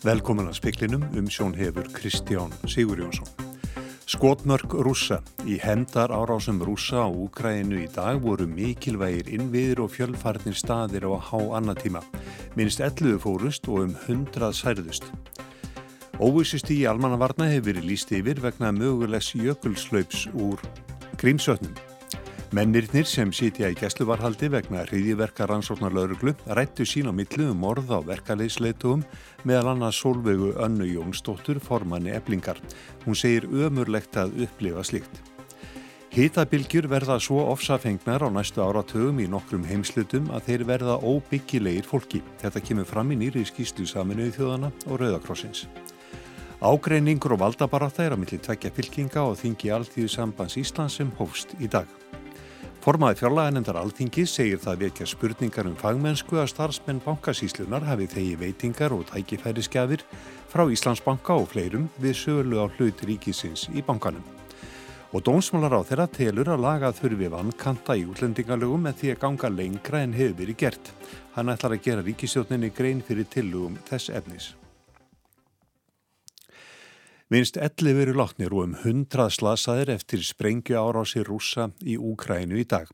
Velkomin að speklinum um sjón hefur Kristján Sigur Jónsson. Skotmörk rúsa í hendar árásum rúsa á Úkræinu í dag voru mikilvægir innviðir og fjölfarnir staðir á há annatíma. Minnst 11 fórust og um 100 særðust. Óvissust í almannavarna hefur verið líst yfir vegna mögulegs jökulslaups úr grímsötnum. Mennirnir sem sitja í gæsluvarhaldi vegna hriðiverka rannsóknar lauruglu rættu sín á millu um morð á verkaleysleitugum meðal annars Solveigu Önnu Jónsdóttur formanni eblingar. Hún segir ömurlegt að upplifa slikt. Hitabilgjur verða svo ofsafengnar á næstu áratögum í nokkrum heimslutum að þeir verða óbyggilegir fólki. Þetta kemur fram í nýri skýslu saminuði þjóðana og Rauðakrossins. Ágreiningur og valdabarata er á milli tvekja fylkinga og þingi alltíðu sambands Íslands sem hófst í dag. Formaði fjárlaganendar alþingi segir það vekja spurningar um fagmennsku að starfsmenn bankasíslunar hafi þegi veitingar og tækifæriskefir frá Íslandsbanka og fleirum við söglu á hlut ríkisins í bankanum. Og dómsmálar á þeirra telur að laga þurfi vannkanta í útlendingalögum með því að ganga lengra en hefur verið gert. Hann ætlar að gera ríkisjóninni grein fyrir tillugum þess efnis. Vinst 11 veru látnir og um 100 slasaðir eftir sprengju árási rúsa í Úkrænu í dag.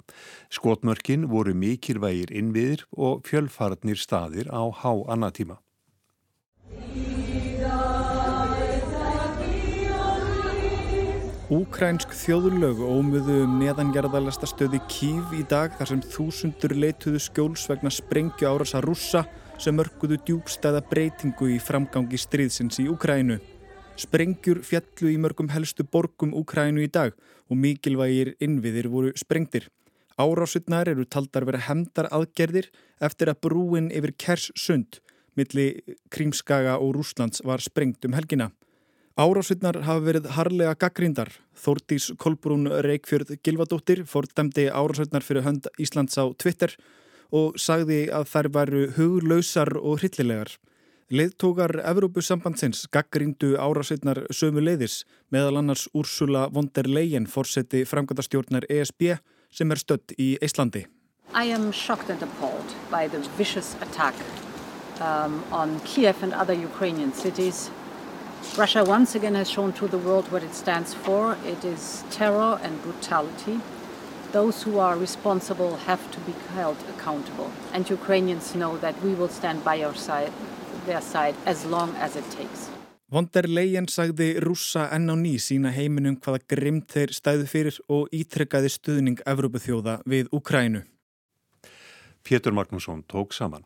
Skotmörkin voru mikilvægir innviðir og fjölfarnir staðir á há annatíma. Úkrænsk þjóðlög ómuðu um neðangerðalesta stöði Kív í dag þar sem þúsundur leituðu skjóls vegna sprengju árasa rúsa sem örguðu djúbstæða breytingu í framgangi stríðsins í Úkrænu. Sprengjur fjallu í mörgum helstu borgum Úkrænu í dag og mikilvægir innviðir voru sprengtir. Árásutnar eru taldar vera hemdar aðgerðir eftir að brúin yfir Kers sund milli Krímskaga og Rúslands var sprengt um helgina. Árásutnar hafa verið harlega gaggrindar. Þórtís Kolbrún Reykjörð Gilvadóttir fordæmdi árásutnar fyrir hönd Íslands á Twitter og sagði að þær varu huglausar og hryllilegar. Leðtókar Evrópusambandsins gaggríndu árásveitnar sömu leiðis meðal annars Úrsula von der Leyen fórseti framkvæmdastjórnar ESB sem er stödd í Íslandi. I am shocked and appalled by the vicious attack um, on Kiev and other Ukrainian cities. Russia once again has shown to the world what it stands for. It is terror and brutality. Those who are responsible have to be held accountable. And Ukrainians know that we will stand by your side their side as long as it takes. Von der Leyen sagði rússa enn á ný sína heiminum hvaða grimt þeir stæðu fyrir og ítrekkaði stuðning Evrópuþjóða við Ukrænu. Pétur Magnússon tók saman.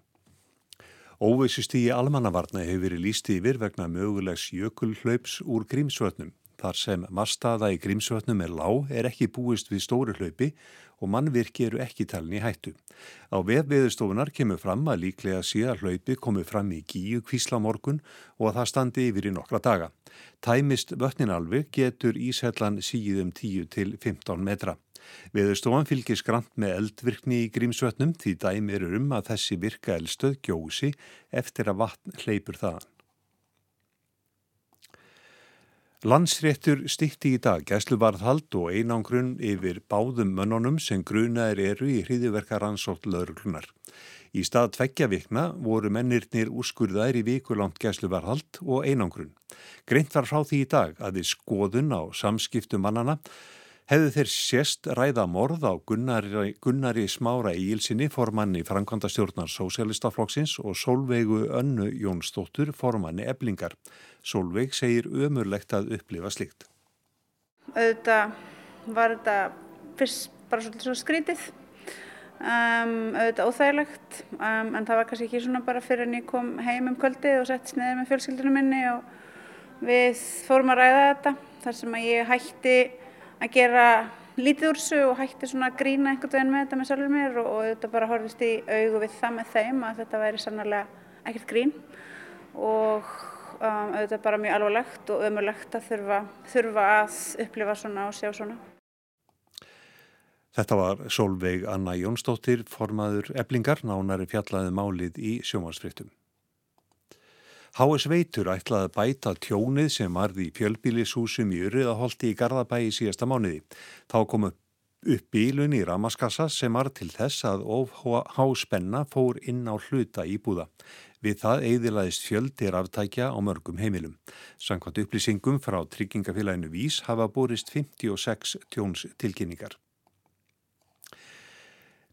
Óveisust í almannavarna hefur verið líst yfir vegna mögulegs jökulhlaups úr grímsvötnum. Þar sem marstaða í grímsvötnum er lág er ekki búist við stóru hlaupi og mannvirki eru ekki talin í hættu. Á vefveðustofunar kemur fram að líklega síðan hlaupi komið fram í gíu kvíslamorgun og að það standi yfir í nokkra daga. Tæmist vötninalvi getur Íshellan síðum 10 til 15 metra. Veðustofan fylgir skrant með eldvirkni í grímsvötnum því dæmir um að þessi virka eldstöð gjósi eftir að vatn hleypur þaðan. Landsréttur stikti í dag gæsluvarðhald og einangrun yfir báðum mönnunum sem grunaðir eru í hriðiverkar ansótt lauruglunar. Í stað tveggja vikna voru mennirnir úrskurðaðir í vikulangt gæsluvarðhald og einangrun. Greint var frá því í dag að við skoðun á samskiptum mannana hefðu þeir sérst ræða morð á Gunnari, Gunnari Smára Ílsinni formanni Frankvandastjórnar Sósialistaflokksins og Solveigu Önnu Jónsdóttur formanni Eblingar. Solveig segir ömurlegt að upplifa slikt. Auðvitað var þetta fyrst bara svolítið skrítið, um, auðvitað óþægilegt um, en það var kannski ekki svona bara fyrir en ég kom heim um kvöldið og sett sniðið með fjölskyldunum minni og við fórum að ræða þetta þar sem að ég hætti að gera lítið úr þessu og hætti svona að grína einhvern veginn með þetta með sjálfur mér og, og þetta bara horfist í augu við það með þeim að þetta væri sannlega ekkert grín og um, auðvitað bara mjög alvarlegt og ömurlegt að þurfa, þurfa að upplifa svona og sjá svona. Þetta var Solveig Anna Jónsdóttir, formaður eblingar, nánari fjallaði málið í sjómansfrittum. H.S. Veitur ætlaði að bæta tjónið sem varði í fjölbílishúsum í Uriðaholti í Garðabæi síðasta mánuði. Þá kom upp bílun í Ramaskassa sem var til þess að of háspenna fór inn á hluta íbúða. Við það eigðilaðist fjöldir aftækja á mörgum heimilum. Sankvæmt upplýsingum frá tryggingafélaginu Vís hafa borist 56 tjóns tilkynningar.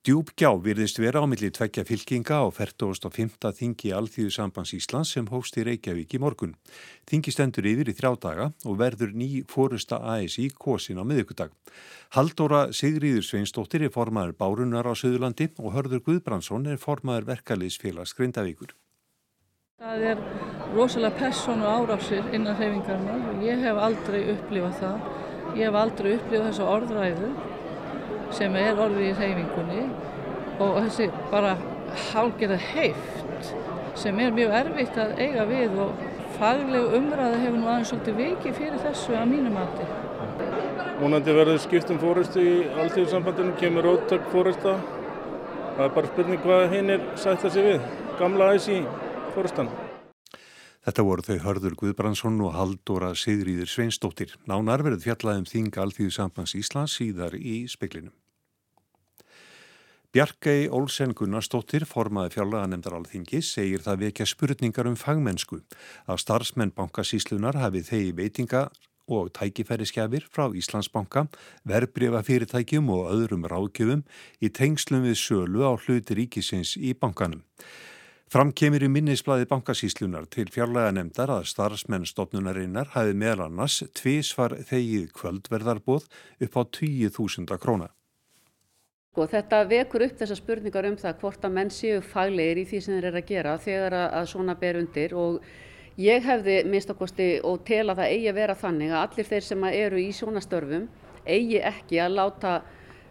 Djúbgjá virðist vera á milli tvekja fylkinga á 45. þingi Alþýðu sambands Íslands sem hófst í Reykjavík í morgun. Þingi stendur yfir í þrjá daga og verður ný fórusta ASI kosin á miðugudag. Haldóra Sigriður Sveinstóttir er formaður Bárunar á Suðurlandi og Hörður Guðbrandsson er formaður verkaliðsfélags Grindavíkur. Það er rosalega persónu árásir innan hreyfingarnar og ég hef aldrei upplifað það. Ég hef aldrei upplifað þessu orðræðu sem er orðið í reyfingunni og þessi bara hálgerða heift sem er mjög erfitt að eiga við og faglegu umræða hefur nú aðeins svolítið vikið fyrir þessu að mínum átti. Múnandi verður skiptum fórustu í alltíðsambandinu, kemur ótök fórusta. Það er bara spurning hvað hinn er sætt að sé við, gamla æsi fórustan. Þetta voru þau Hörður Guðbrandsson og Haldóra Sigriður Sveinsdóttir. Nánar verið fjallaðum þing Alþýðu sambands Íslands síðar í speklinum. Bjarkei Olsen Gunnarsdóttir, formaði fjárlaganemndar alþingi, segir það vekja spurningar um fagmennsku. Að starfsmenn bankasíslunar hafi þegi veitinga og tækifæriskefir frá Íslandsbanka, verbreyfa fyrirtækjum og öðrum ráðgjöfum í tengslum við sölu á hluti ríkisins í bankanum. Fram kemur í minnisblæði bankasíslunar til fjárlega nefndar að starfsmenn stofnunarinnar hafi meðal annars tvísvar þegið kvöldverðarbóð upp á 20.000 króna. Og þetta vekur upp þessar spurningar um það hvort að menn séu faglegir í því sem þeir eru að gera þegar að svona ber undir og ég hefði minnstakosti og tel að það eigi að vera þannig að allir þeir sem eru í svona störfum eigi ekki að láta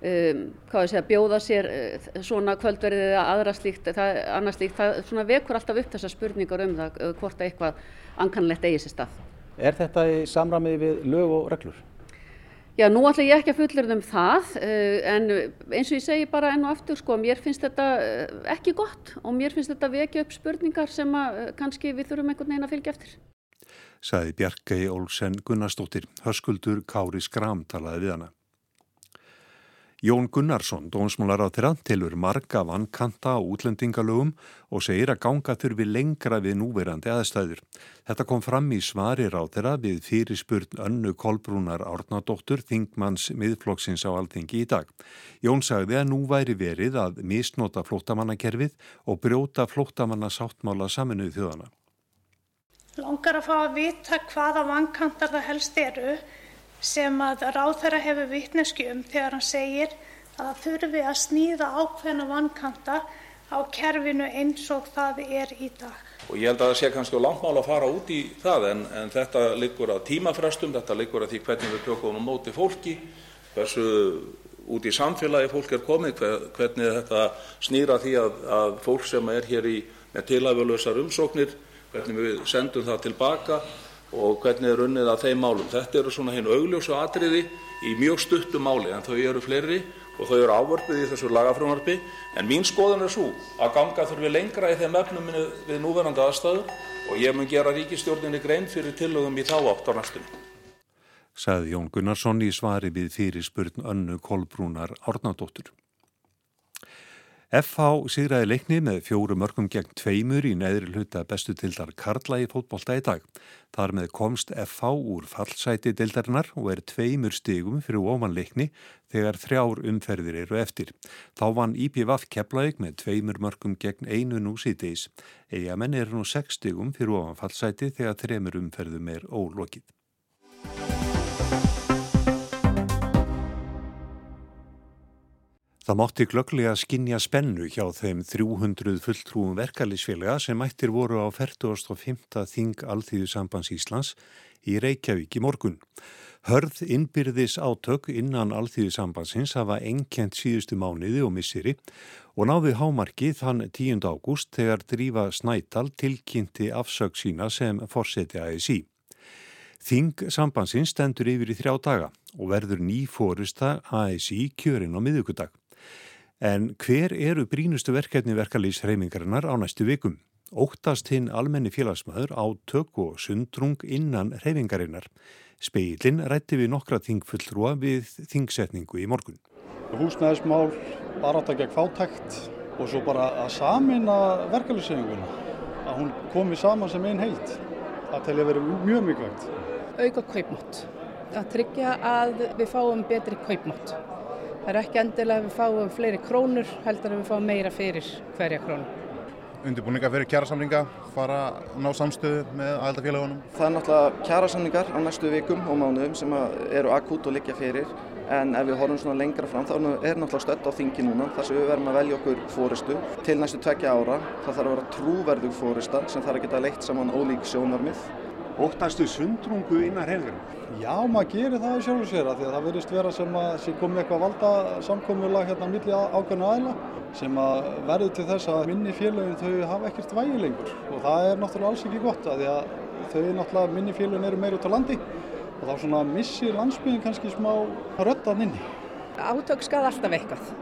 um, segja, bjóða sér uh, svona kvöldverðið eða aðra slíkt, það, annars slíkt, það vekur alltaf upp þessar spurningar um það uh, hvort eitthvað ankannlegt eigi sér stað. Er þetta í samræmiði við lög og reglur? Já, nú ætla ég ekki að fullurða um það, uh, en eins og ég segi bara enn og aftur, sko, mér finnst þetta ekki gott og mér finnst þetta vekja upp spurningar sem að kannski við þurfum einhvern veginn að fylgja eftir. Saði Bjarkei Olsen Gunnarsdóttir, hörskuldur Kári Skram talaði við hana. Jón Gunnarsson, dómsmálar á þeirra, tilur marga vannkanta á útlendingalögum og segir að ganga þurfi lengra við núverandi aðstæður. Þetta kom fram í svari á þeirra við fyrirspurn önnu Kolbrúnar Árnadóttur, þingmanns miðflokksins á alþingi í dag. Jón sagði að nú væri verið að misnota flóttamannakerfið og brjóta flóttamanna sáttmála saminuð þjóðana. Longar að fá að vita hvaða vannkantar það helst eru sem að ráðherra hefur vitnesku um þegar hann segir að það þurfi að sníða ákveðna vankanta á kerfinu eins og það er í dag. Og ég held að það sé kannski langmál að fara út í það en, en þetta liggur að tímafrestum, þetta liggur að því hvernig við tökum á móti fólki, hversu út í samfélagi fólk er komið, hvernig þetta snýra því að, að fólk sem er hér í með tilæfjölösar umsóknir, hvernig við sendum það tilbaka og hvernig er unnið að þeim málum. Þetta eru svona hinn augljósu atriði í mjög stuttum máli en þau eru fleiri og þau eru ávörpið í þessu lagafröðunarpi en mín skoðun er svo að ganga þurfi lengra í þeim efnum við núverandi aðstæður og ég mun gera ríkistjórninni grein fyrir tillögum í þá átt á næstunni. Saði Jón Gunnarsson í svari við fyrir spurn önnu Kolbrúnar Árnadóttur. FH sigraði leikni með fjóru mörgum gegn tveimur í neðri hluta bestu tildar Karla í fótbolta í dag. Þar með komst FH úr fallsæti dildarinnar og er tveimur stigum fyrir ofan leikni þegar þrjár umferðir eru eftir. Þá vann IPVF Keflavík með tveimur mörgum gegn einu nú síðdeis. Eigamenn eru nú sex stigum fyrir ofan fallsæti þegar þremur umferðum er ólokið. Það mátti glögglega skinja spennu hjá þeim 300 fulltrúum verkefliðsfélaga sem mættir voru á 45. þing Alþýðu sambands Íslands í Reykjavík í morgun. Hörð innbyrðis átök innan Alþýðu sambandsins hafa enkjent síðustu mánuði og missiri og náði hámarki þann 10. ágúst þegar drífa Snætal tilkynnti afsög sína sem forseti ASI. Þing sambandsins stendur yfir í þrjá daga og verður ný fórusta ASI kjörin á miðugudag. En hver eru brínustu verkefni verkalýs hreymingarinnar á næstu vikum? Óttast hinn almenni félagsmaður á tök og sundrung innan hreyfingarinnar. Speilin rætti við nokkra þingfullrúa við þingsetningu í morgun. Húsnæðismál, baráta gegn fátækt og svo bara að samina verkalýsreifinguna. að hún komi saman sem einn heilt. Það telja verið mjög mikilvægt. Auka kaupmátt. Að tryggja að við fáum betri kaupmátt. Það er ekki endilega að við fáum fleiri krónur, heldur að við fáum meira fyrir hverja krónu. Undirbúninga fyrir kjærasamlinga, fara að ná samstöðu með aðaldafélagunum. Það er náttúrulega kjærasamlingar á næstu vikum og mánuðum sem eru akút og liggja fyrir en ef við horfum svona lengra fram þá er náttúrulega stött á þingi núna þar sem við verðum að velja okkur fóristu til næstu tvekja ára. Það þarf að vera trúverðug fórista sem þarf að geta leitt saman ólík sjónarmið. Óttastu sundrungu innar hefðurum? Já, maður gerir það í sjálfur sér að því að það verðist vera sem að sé komið eitthvað valda samkomulag hérna milli ákveðna aðila sem að verður til þess að minni félagin þau hafa ekkert vægi lengur og það er náttúrulega alls ekki gott að því að þau náttúrulega minni félagin eru meira út á landi og þá svona missir landsbygðin kannski smá röttan inni. Átök skað alltaf eitthvað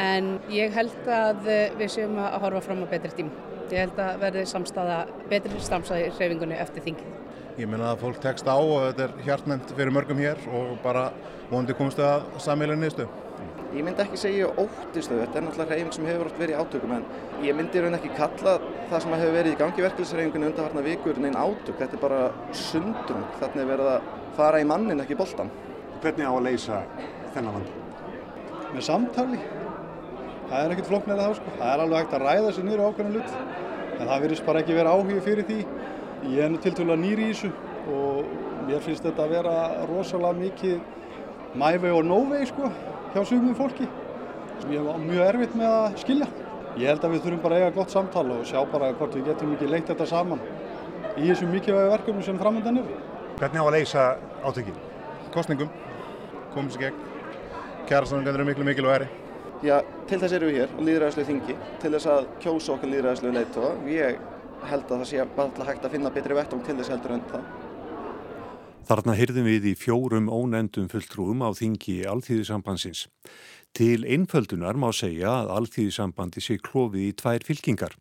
en ég held að við séum að horfa fram á betri tím. Ég held að verði samstaða, betri samstaða í hreyfingunni eftir þingið. Ég minna að fólk tekst á og þetta er hjartnæmt fyrir mörgum hér og bara vonandi komstu að samílunni nýstu. Ég myndi ekki segja óttistu, þetta er náttúrulega hreyfing sem hefur oft verið í átökum en ég myndi raun ekki kalla það sem hefur verið í gangi verkefliðshreyfingunni undanvarna vikur neinn átök, þetta er bara sundrung, þarna er verið að fara í mannin ekki boltan. Hvernig á að leysa þennan vand? Með samtali. Það er ekkert flóknir að það sko, það er alveg hægt að ræða sér nýra ákveðinu lut en það virðist bara ekki vera áhugi fyrir því Ég er nú tiltvölu nýri í þessu og mér finnst þetta að vera rosalega mikið mævei og nóvei sko hjá sumum fólki sem ég hef mjög erfitt með að skilja. Ég held að við þurfum bara að eiga gott samtala og sjá bara hvort við getum ekki leitt þetta saman í þessum mikilvægi verkefni sem framöndan er. Hvernig á að leysa átökinn? Kostningum, komist í gegn, kjærasamlingar eru miklu mikilvægari. Já, til þess erum við hér á líðræðislu þingi, til þess að kjósa okkar líðræðislu leittóa. Ég held að það sé bara hægt að finna betri vettum til þess heldur en það. Þarna hyrðum við í fjórum ónendum fulltrúum á þingi Alþýðisambandsins. Til einföldunar má segja að Alþýðisambandi sé klófið í tvær fylkingar.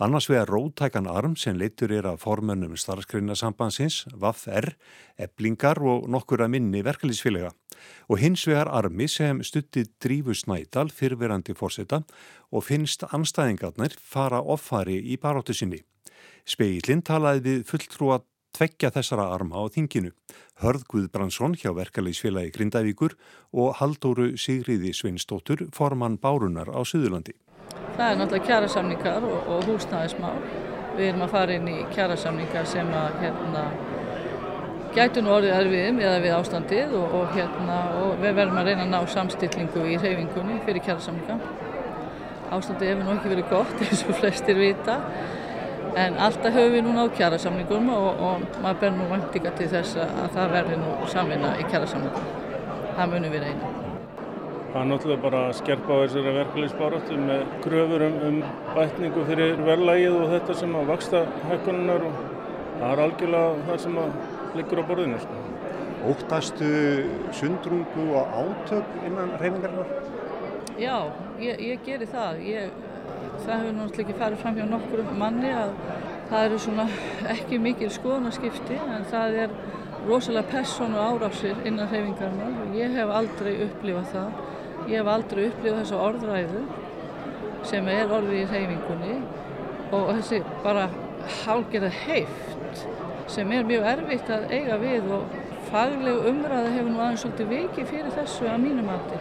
Annars vegar rótækan arm sem leittur er að formönnum starfskreinasambandsins, VAF-R, eblingar og nokkur að minni verkefliðsfélaga. Og hins vegar armi sem stuttið drífu snædal fyrverandi fórseta og finnst anstæðingarnir fara offari í baróttu sinni. Speillin talaði við fulltrúa tveggja þessara arma á þinginu, Hörð Guðbrandsson hjá verkefliðsfélagi Grindavíkur og Haldóru Sigriði Sveinstóttur formann Bárunar á Suðurlandi. Það er náttúrulega kjærasamningar og, og húsnæðismál. Við erum að fara inn í kjærasamningar sem að hérna, gætu nú orðið erfiðum eða við ástandið og, og, hérna, og við verðum að reyna að ná samstillingu í reyfingunni fyrir kjærasamningar. Ástandið hefur nú ekki verið gott eins og flestir vita en alltaf höfum við núna á kjærasamningum og, og maður ber nú væntinga til þess að það verði nú samvinna í kjærasamningum. Það munum við reyna. Það er náttúrulega bara að skerpa á þessari verkefliðsbáratu með gröfur um, um bætningu fyrir verðlægið og þetta sem að vaksta hækkununar og það er algjörlega það sem að liggur á borðinu. Sko. Óttastu sundrungu og átök innan reyningarnar? Já, ég, ég geri það. Ég, það hefur náttúrulega ekki farið fram hjá nokkur manni að það eru svona ekki mikil skoðanaskipti en það er rosalega persónu árásir innan hreyfingarnar og ég hef aldrei upplifað það. Ég hef aldrei upplifað þessu orðræðu sem er orðið í hreyfingunni og þessi bara hálgerða heift sem er mjög erfitt að eiga við og faglegu umræða hefur nú aðeins svolítið vikið fyrir þessu að mínum mati.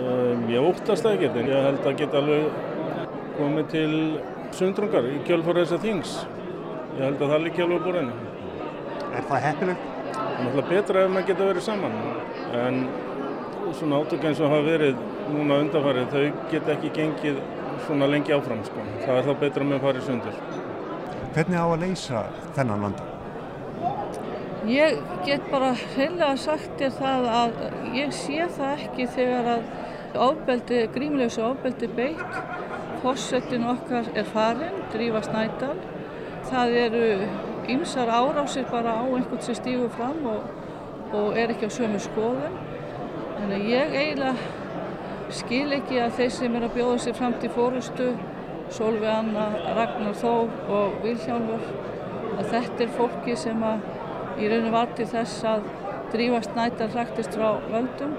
Um, ég óttast ekki, en ég held að geta alveg komið til sundrungar í kjölfóra þessa þings. Ég held að það líki alveg búin. Er það heppilegt? Það er náttúrulega betra ef maður geta verið saman, en svona átök eins og hafa verið núna undanfarið, þau geta ekki gengið svona lengi áfram, sko. Það er þá betra með að fara í sundur. Hvernig á að leysa þennan landa? Ég get bara heila sagt þér það að ég sé það ekki þegar að ofbeldi, grímleysu ofbeldi beitt. Fossettin okkar er farin, drífa snædal. Það eru ymsar árásir bara á einhvern sem stígur fram og, og er ekki á sömu skoðun. Þannig ég eiginlega skil ekki að þeir sem er að bjóða sér fram til fórustu, Solveig Anna, Ragnar Þór og Vilhjálfur, að þetta er fólki sem að í rauninu var til þess að drífa snædal hræktist frá völdum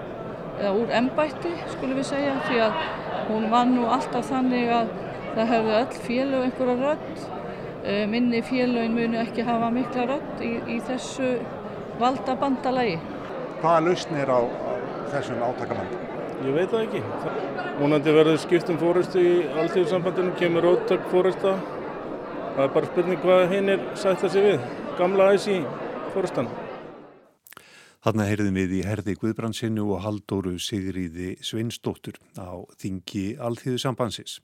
eða úr embætti skulum við segja því að hún var nú alltaf þannig að það hefði öll félög einhverja rödd eh, minni félögin munu ekki hafa mikla rödd í, í þessu valda bandalagi. Hvaða lausn er á, þessum átakamandi? Ég veit það ekki. Mónandi verður skiptum fóristu í alltíðsambandinu, kemur óttak fórista. Það er bara spurning hvað hinn er sætt að sé við. Gamla æsi fóristan. Þarna heyrðum við í herði Guðbrandsinu og Haldóru Sigriði Svinsdóttur á þingi Alþýðu sambansins.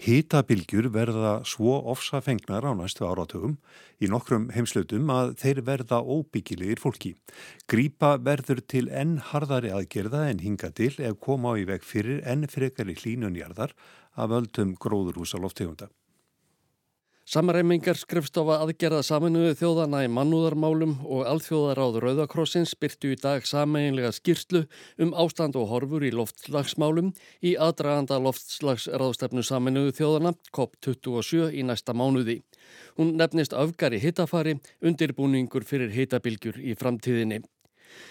Hýtabilgjur verða svo ofsafengnar á næstu áratögum í nokkrum heimslautum að þeir verða óbyggilegir fólki. Grípa verður til enn harðari aðgerða en hinga til ef koma á í veg fyrir enn frekari hlínunjarðar af öldum gróðurhúsa Samareimingar skrifstofa aðgerða saminuðu þjóðana í mannúðarmálum og alþjóðaráð Rauðakrossins byrtu í dag sameinlega skýrslu um ástand og horfur í loftslagsmálum í aðdraganda loftslagsráðstefnu saminuðu þjóðana COP27 í næsta mánuði. Hún nefnist öfgari hittafari, undirbúningur fyrir hittabilgjur í framtíðinni.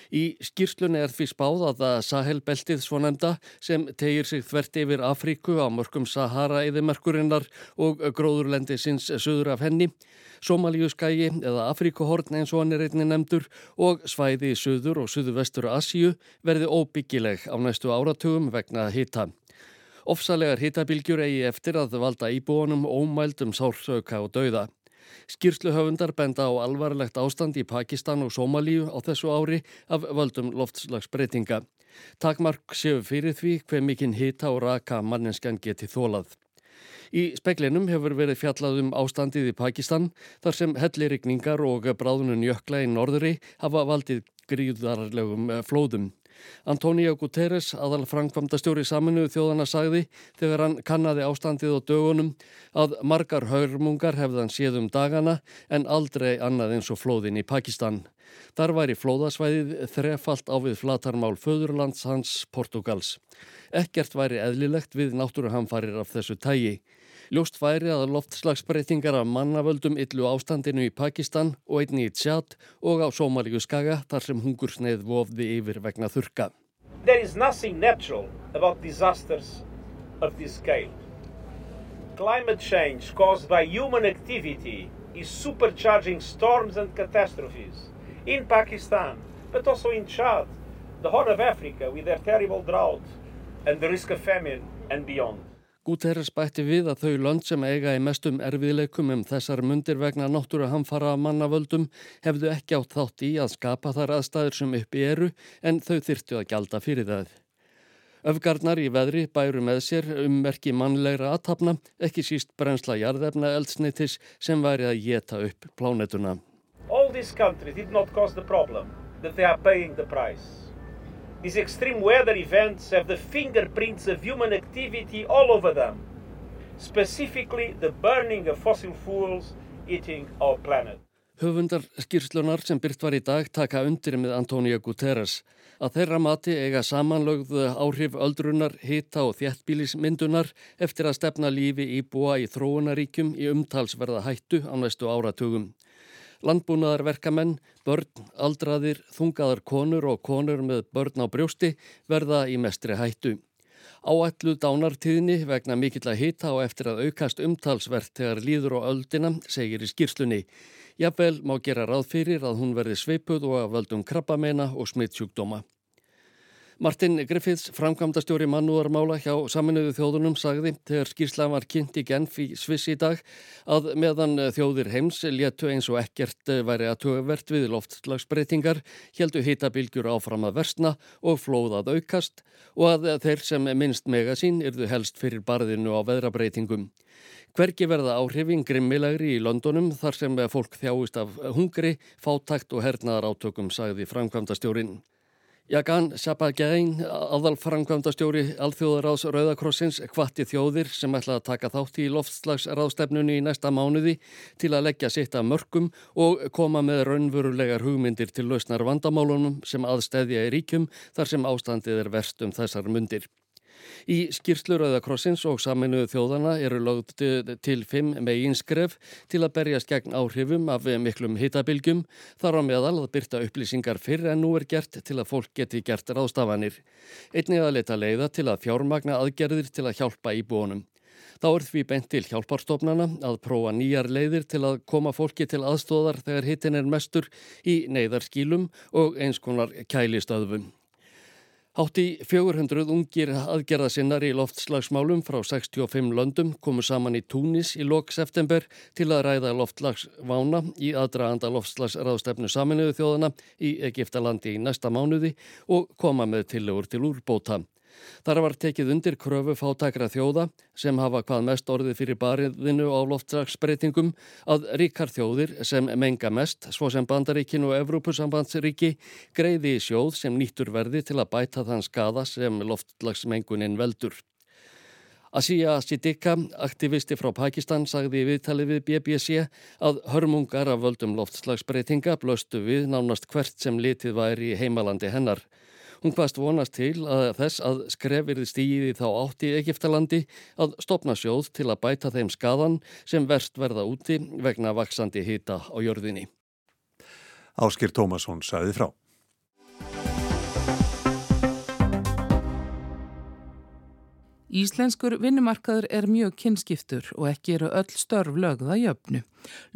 Í skýrslunni er því spáð að það Sahel-beltið svonemda sem tegir sig þvert yfir Afríku á mörgum Sahara-eðimerkurinnar og gróðurlendi sinns söður af henni, Somalíuskægi eða Afríkuhorn eins og hann er einni nefndur og svæði í söður og söðu vestur Asíu verði óbyggileg á næstu áratugum vegna hita. Ofsalegar hitabilgjur eigi eftir að valda íbúanum ómældum sársauka og dauða. Skýrsluhöfundar benda á alvarlegt ástand í Pakistan og Somalíu á þessu ári af völdum loftslagsbreytinga. Takmark séu fyrir því hver mikinn hita og raka mannenskan geti þólað. Í speklinum hefur verið fjallað um ástandið í Pakistan þar sem hellirikningar og bráðunum jökla í norðri hafa valdið gríðarlegum flóðum. Antonio Guterres, aðal framkvamdastjóri saminuðu þjóðana sagði þegar hann kannadi ástandið á dögunum að margar haurmungar hefðan séð um dagana en aldrei annað eins og flóðin í Pakistan. Þar væri flóðasvæðið þrefalt á við flatarmál föðurlands hans Portugals. Ekkert væri eðlilegt við náttúruhamfarir af þessu tægi. Ljóst væri að loftslagsbreytingar af mannavöldum yllu ástandinu í Pakistan og einni í Tjad og á Sómalíu skaga þar sem hungursneið vofði yfir vegna þurka. There is nothing natural about disasters of this scale. Climate change caused by human activity is supercharging storms and catastrophes in Pakistan, but also in Chad, the Horn of Africa with their terrible drought and the risk of famine and beyond. Guterres bætti við að þau lönd sem eiga í mestum erfiðleikum um þessar mundir vegna náttúru hamfara mannavöldum hefðu ekki átt þátt í að skapa þar aðstæður sem uppi eru en þau þyrtu að gjalda fyrir það. Öfgarnar í veðri bæru með sér ummerki mannlegra aðtapna, ekki síst brensla jarðefna eldsnittis sem væri að geta upp plánetuna. All these countries did not cause the problem, that they are paying the price. These extreme weather events have the fingerprints of human activity all over them, specifically the burning of fossil fuels eating our planet. Höfundar skýrslunar sem byrt var í dag taka undir með Antonio Guterres að þeirra mati eiga samanlögðu áhrif öldrunar, hita og þjættbílismyndunar eftir að stefna lífi í búa í þróunaríkjum í umtalsverða hættu á næstu áratugum. Landbúnaðarverkamenn, börn, aldraðir, þungaðar konur og konur með börn á brjósti verða í mestri hættu. Áætlu dánartíðni vegna mikill að hita og eftir að aukast umtalsvert þegar líður á öldina, segir í skýrslunni. Jafnvel má gera ráð fyrir að hún verði sveipuð og að völdum krabbameina og smittsjúkdóma. Martin Griffiths, framkvæmdastjóri mannúðarmála hjá saminuðu þjóðunum, sagði þegar skýrslan var kynnt í Genf í Sviss í dag að meðan þjóðir heims léttu eins og ekkert væri að tögavert við loftslagsbreytingar, heldu hitabilgjur áfram að versna og flóðað aukast og að þeir sem minnst megasín yrðu helst fyrir barðinu á veðrabreitingum. Hvergi verða áhrifin grimmilegri í Londonum þar sem fólk þjáist af hungri, fátakt og hernaðar átökum, sagði framkvæmdastjórin. Jagan Sabagain, aðalframkvæmdastjóri Alþjóðaráðs Rauðakrossins, hvatti þjóðir sem ætla að taka þátt í loftslagsráðstefnunni í næsta mánuði til að leggja sitt af mörgum og koma með raunverulegar hugmyndir til lausnar vandamálunum sem aðstæðja í ríkjum þar sem ástandið er verst um þessar myndir. Í skýrsluröða krossins og saminuðu þjóðana eru lögð til fimm meginskref til að berjast gegn áhrifum af miklum hitabilgjum þar á meðal að byrta upplýsingar fyrr en nú er gert til að fólk geti gert ráðstafanir. Einnig að leta leiða til að fjármagna aðgerðir til að hjálpa íbúonum. Þá er því bent til hjálparstofnana að prófa nýjar leiðir til að koma fólki til aðstóðar þegar hittin er mestur í neyðarskílum og eins konar kælistöðvum. Hátti 400 ungir aðgerðasinnar í loftslagsmálum frá 65 löndum komu saman í Túnis í lok september til að ræða loftslagsvána í aðdraganda loftslagsraðstefnu saminuðu þjóðana í Egiptalandi í næsta mánuði og koma með tillegur til úrbóta. Þar var tekið undir kröfu fátakra þjóða sem hafa hvað mest orðið fyrir bariðinu á loftdragsbreytingum að ríkar þjóðir sem menga mest, svo sem Bandaríkin og Evrópusambandsríki, greiði í sjóð sem nýttur verði til að bæta þann skada sem loftdragsmengunin veldur. Asíja Siddiqa, aktivisti frá Pakistan, sagði í viðtali við BBC að hörmungar af völdum loftslagsbreytinga blöstu við nánast hvert sem litið væri í heimalandi hennar. Hún hvaðst vonast til að þess að skrefirði stíði þá átt í Egiptalandi að stopna sjóð til að bæta þeim skadan sem verst verða úti vegna vaksandi hita á jörðinni. Áskir Tómasson sagði frá. Íslenskur vinnumarkaður er mjög kynskiptur og ekki eru öll störf lögða jöfnu.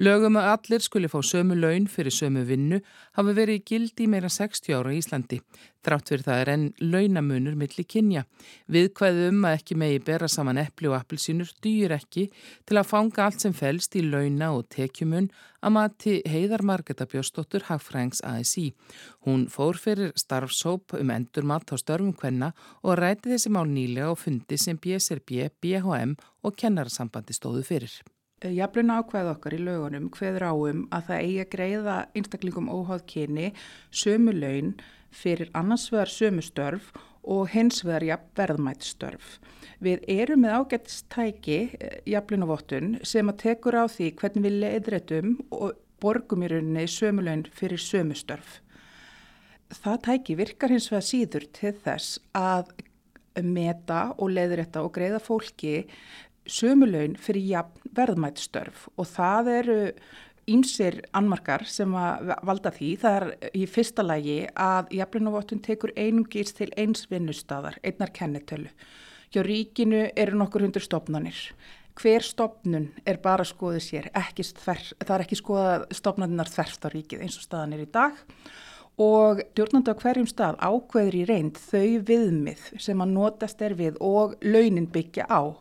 Lögum að allir skuli fá sömu laun fyrir sömu vinnu hafa verið gildi meira 60 ára í Íslandi. Drátt fyrir það er enn launamunur millir kynja. Viðkvæðu um að ekki megi bera saman eppli og appilsínur dýr ekki til að fanga allt sem fælst í launa og tekjumun að mati heiðar Margeta Björnsdóttur Hagfrængs ASI. Hún fór fyrir starfsóp um endur mat á störfum hvenna og ræti þessi mál nýlega og fundi sem BSRB, BHM og kennararsambandi stóðu fyrir. Jafnluna ákveð okkar í lögunum hveður áum að það eigi að greiða einstaklingum óháð kyni sömu laun fyrir annars vegar sömu störf og hins vegar jafn verðmætt störf. Við erum með ágættstæki eh, jafnlunavottun sem að tekur á því hvernig við leiðrætum og borgum í rauninni sömu laun fyrir sömu störf. Það tæki virkar hins vegar síður til þess að meta og leiðrætta og greiða fólki sömulaun fyrir jafn verðmættstörf og það eru ímsir annmarkar sem að valda því. Það er í fyrsta lagi að jafnlunavottun tekur einungis til eins vinnustadar, einnar kennetölu. Hjá ríkinu eru nokkur hundur stopnarnir. Hver stopnun er bara skoðið sér, ekki þver, það er ekki skoðað stopnarnar þverft á ríkið eins og staðan er í dag og djórnandi á hverjum stað ákveður í reynd þau viðmið sem að notast er við og launin byggja á.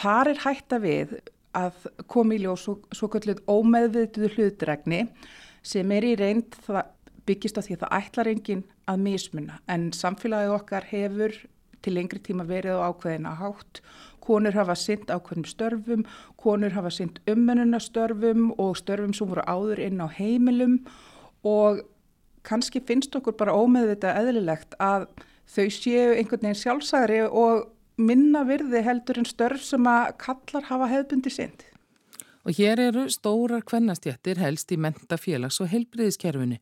Þar er hætta við að komi í ljós svo, kallið ómeðviðtuðu hlutregni sem er í reynd byggist á því að það ætlar enginn að mismuna en samfélagið okkar hefur til lengri tíma verið á ákveðina hátt. Konur hafa synd ákveðnum störfum, konur hafa synd ummenunastörfum og störfum sem voru áður inn á heimilum og kannski finnst okkur bara ómeðvita eðlilegt að þau séu einhvern veginn sjálfsagri og minna virði heldur en störf sem að kallar hafa hefbundi sind. Og hér eru stórar kvennastjættir helst í mentafélags- og heilbriðiskerfinu.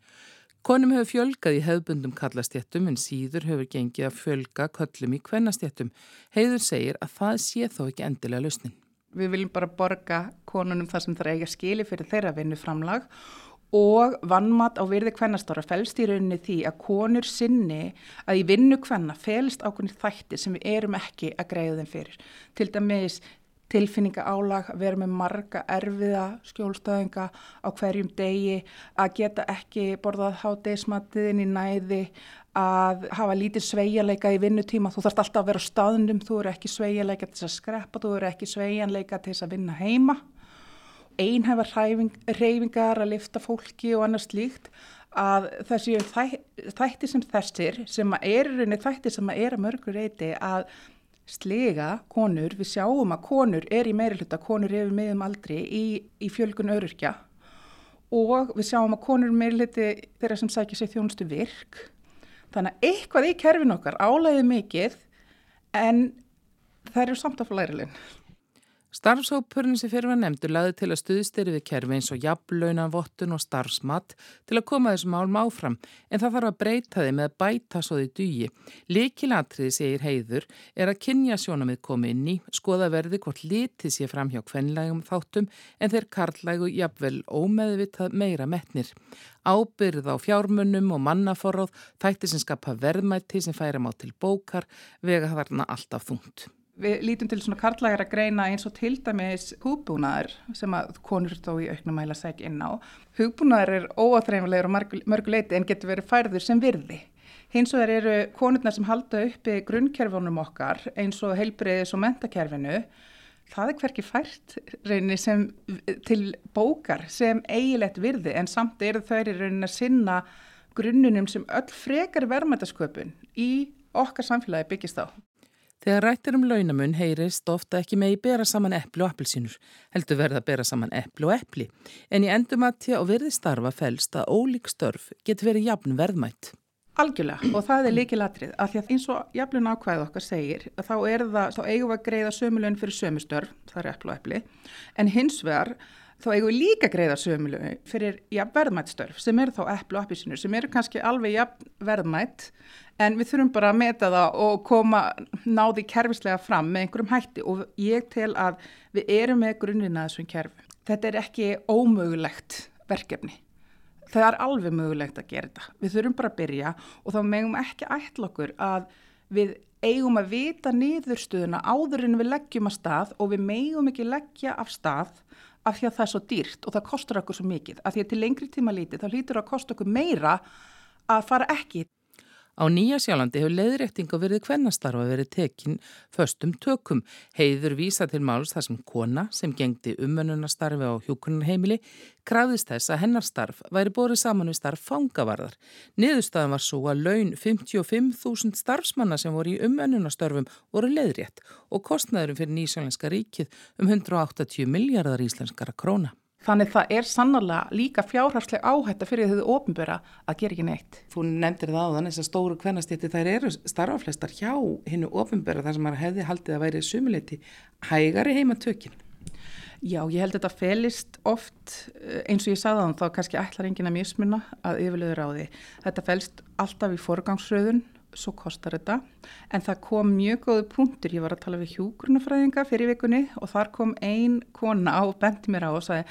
Konum hefur fjölgað í hefbundum kallastjættum en síður hefur gengið að fjölga köllum í kvennastjættum. Heiður segir að það sé þó ekki endilega lausnin. Við viljum bara borga konunum það sem það eiga skili fyrir þeirra vinnuframlag og vannmat á virði kvennastóra fælst í rauninni því að konur sinni að í vinnu kvenna fælst ákveðin þætti sem við erum ekki að greiða þeim fyrir. Til dæmis tilfinninga álag, vera með marga erfiða skjólstöðinga á hverjum degi, að geta ekki borðað hádeismatiðin í næði, að hafa lítið sveigjanleika í vinnutíma, þú þarfst alltaf að vera á staðnum, þú eru ekki sveigjanleika til þess að skreppa, þú eru ekki sveigjanleika til þess að vinna heima einhæfa reyfingar að lifta fólki og annars líkt að þessi þæ, þætti sem þessir sem er þætti sem er að mörgur reyti að slega konur, við sjáum að konur er í meiri hluta, konur er við meðum aldrei í, í fjölgun öryrkja. Og við sjáum að konur meiri hluti þeirra sem sækja sér þjónustu virk. Þannig að eitthvað í kerfin okkar álæði mikið en það eru samt af lærilinn Starfshópurinn sem fyrir var nefndur laði til að stuðstyri við kerfi eins og jafnlaunavottun og starfsmatt til að koma þessum málum áfram en það þarf að breyta þið með að bæta svo því dugi. Líkilatriði segir heiður er að kynja sjónamið komi inn í, skoða verði hvort litið sé fram hjá kvenlægum þáttum en þeir karlægu jafnvel ómeðvitað meira metnir. Ábyrð á fjármunum og mannaforráð, þætti sem skapa verðmætti sem færa má til bókar, vega þarna alltaf þungt við lítum til svona karlægara greina eins og til dæmis hugbúnaður sem að konur þó í auknum mæla seg inn á. Hugbúnaður er óáþreifilegur og mörguleiti en getur verið færður sem virði. Hins vegar eru konurnar sem halda uppi grunnkerfunum okkar eins og heilbreyðis og mentakerfinu. Það er hverki fært reyni sem til bókar sem eigilegt virði en samt eru þau í raunin að sinna grunnunum sem öll frekar verðmætasköpun í okkar samfélagi byggist á. Þegar rættir um launamun heyrist ofta ekki með í bera saman eppli og appelsínur, heldur verða að bera saman eppli og eppli, en í endumatja og verði starfa fælst að ólík störf getur verið jafn verðmætt. Algjörlega og það er líkið latrið af því að eins og jafnlun ákvæð okkar segir þá er það, þá eigum við að greiða sömulun fyrir sömustörf, það er eppli og eppli, en hins vegar þá eigum við líka greiða sömulun fyrir jafn verðmættstörf sem eru þá eppli og appelsínur sem eru kannski alveg jafn verðmætt en við þurfum bara að meta það og koma náði kerfislega fram með einhverjum hætti og ég tel að við erum með grunnina þessum kerfi. Þetta er ekki ómögulegt verkefni. Það er alveg mögulegt að gera þetta. Við þurfum bara að byrja og þá megum ekki ætla okkur að við eigum að vita niðurstöðuna áður en við leggjum að stað og við megum ekki leggja af stað af því að það er svo dýrt og það kostur okkur svo mikið. Af því að til lengri tíma lítið þá hlýtur að kosta okkur meira að fara ekki Á Nýja sjálandi hefur leiðréttinga verið hvernastarfa verið tekinn föstum tökum. Heiður vísa til máls þar sem kona sem gengdi umönnunastarfi á hjókunarheimili krafðist þess að hennarstarf væri borið saman við starf fangavarðar. Niðurstaðan var svo að laun 55.000 starfsmanna sem voru í umönnunastörfum voru leiðrétt og kostnæðurum fyrir Nýsjálenska ríkið um 180 miljardar íslenskara króna. Þannig það er sannlega líka fjárhagsleg áhætta fyrir þau ofnböra að gera ekki neitt. Þú nefndir það á þann þess að stóru kvennastýtti þær eru starfaflestar hjá hinnu ofnböra þar sem maður hefði haldið að væri sumuleiti hægari heima tökinn. Já, ég held að þetta felist oft eh, eins og ég sagði þann þá kannski ætlar enginn að mismuna að yfirleður á því. Þetta felst alltaf í forgangsröðun svo kostar þetta. En það kom mjög góðu punktur, ég var að tala við hjúgrunafræðinga fyrir vikunni og þar kom ein kona á og bendi mér á og sagði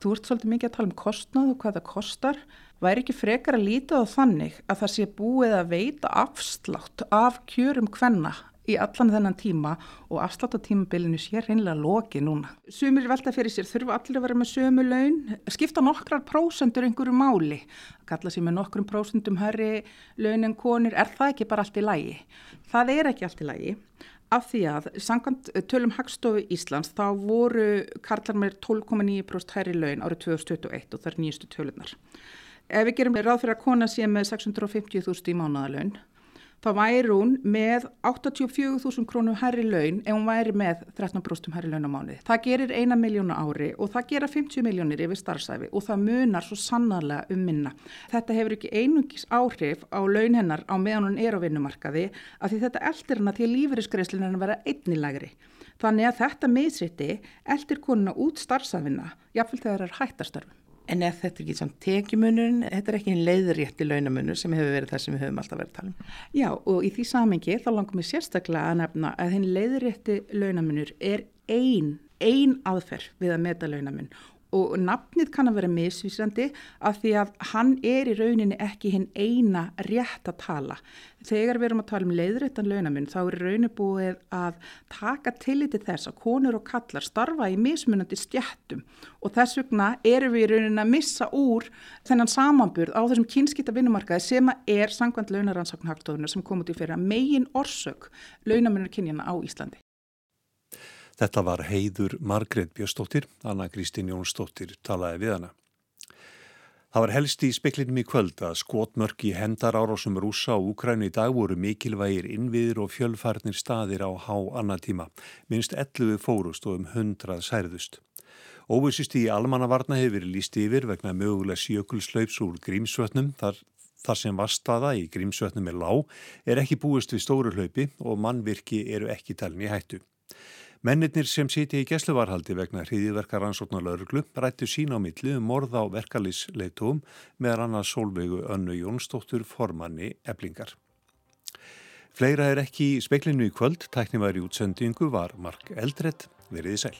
þú ert svolítið mikið að tala um kostnað og hvað það kostar. Væri ekki frekar að líta á þannig að það sé búið að veita afslátt af kjörum hvenna í allan þennan tíma og afsláttartímabilinu sé reynilega loki núna. Sumir velta fyrir sér þurfa allir að vera með sömu laun, skipta nokkrar prósendur einhverju máli, kalla sér með nokkrum prósendum herri laun en konir, er það ekki bara allt í lægi? Það er ekki allt í lægi af því að sangant tölum Hagstofu Íslands þá voru karlar með 12,9% herri laun árið 2021 og það er nýjustu tölunar. Ef við gerum ráð fyrir að kona sé með 650.000 í mánuðalögn þá væri hún með 84.000 krónum herri laun ef hún væri með 13% herri laun á mánuði. Það gerir eina miljónu ári og það gera 50 miljónir yfir starfsæfi og það munar svo sannarlega um minna. Þetta hefur ekki einungis áhrif á laun hennar á meðan hún er á vinnumarkaði af því þetta eldir hana til lífeyriskreislinn en að vera einnilegri. Þannig að þetta miðsviti eldir konuna út starfsæfina, jáfnveld þegar það er hættastarfum. En ef þetta er ekki samt tekjumunurinn, þetta er ekki einn leiðrétti launamunur sem hefur verið það sem við höfum alltaf verið að tala um. Já og í því samengi þá langum við sérstaklega að nefna að þinn leiðrétti launamunur er einn ein aðferð við að meta launamun og nafnið kann að vera misvísandi af því að hann er í rauninni ekki hinn eina rétt að tala. Þegar við erum að tala um leiðréttan launamun þá er rauninni búið að taka tilliti þess að konur og kallar starfa í mismunandi stjættum og þess vegna erum við í rauninni að missa úr þennan samanburð á þessum kynskita vinnumarkaði sem er sangvænt launaransaknhagstofunar sem kom út í fyrir að megin orsök launamunar kynjana á Íslandi. Þetta var heiður Margret Björnsdóttir, Anna Kristín Jónsdóttir talaði við hana. Það var helst í speklinum í kvöld að skotmörk í hendarárásum rúsa og Úkrænu í dag voru mikilvægir innviðir og fjölfarnir staðir á há annatíma. Minst 11 fórust og um 100 særðust. Óvissist í almannavarna hefur líst yfir vegna mögulega sjökulslaups úr grímsvötnum þar, þar sem vastaða í grímsvötnum er lág er ekki búist við stóru hlaupi og mannvirki eru ekki talin í hættu. Mennirnir sem siti í gesluvarhaldi vegna hriðiverkar ansóknar lauruglu rættu sín á milli um morð á verkalýsleitúum meðan annars sólveigu önnu Jónsdóttur formanni eblingar. Fleira er ekki í speiklinu í kvöld, tækniværi útsendingu var Mark Eldredd, veriði sæl.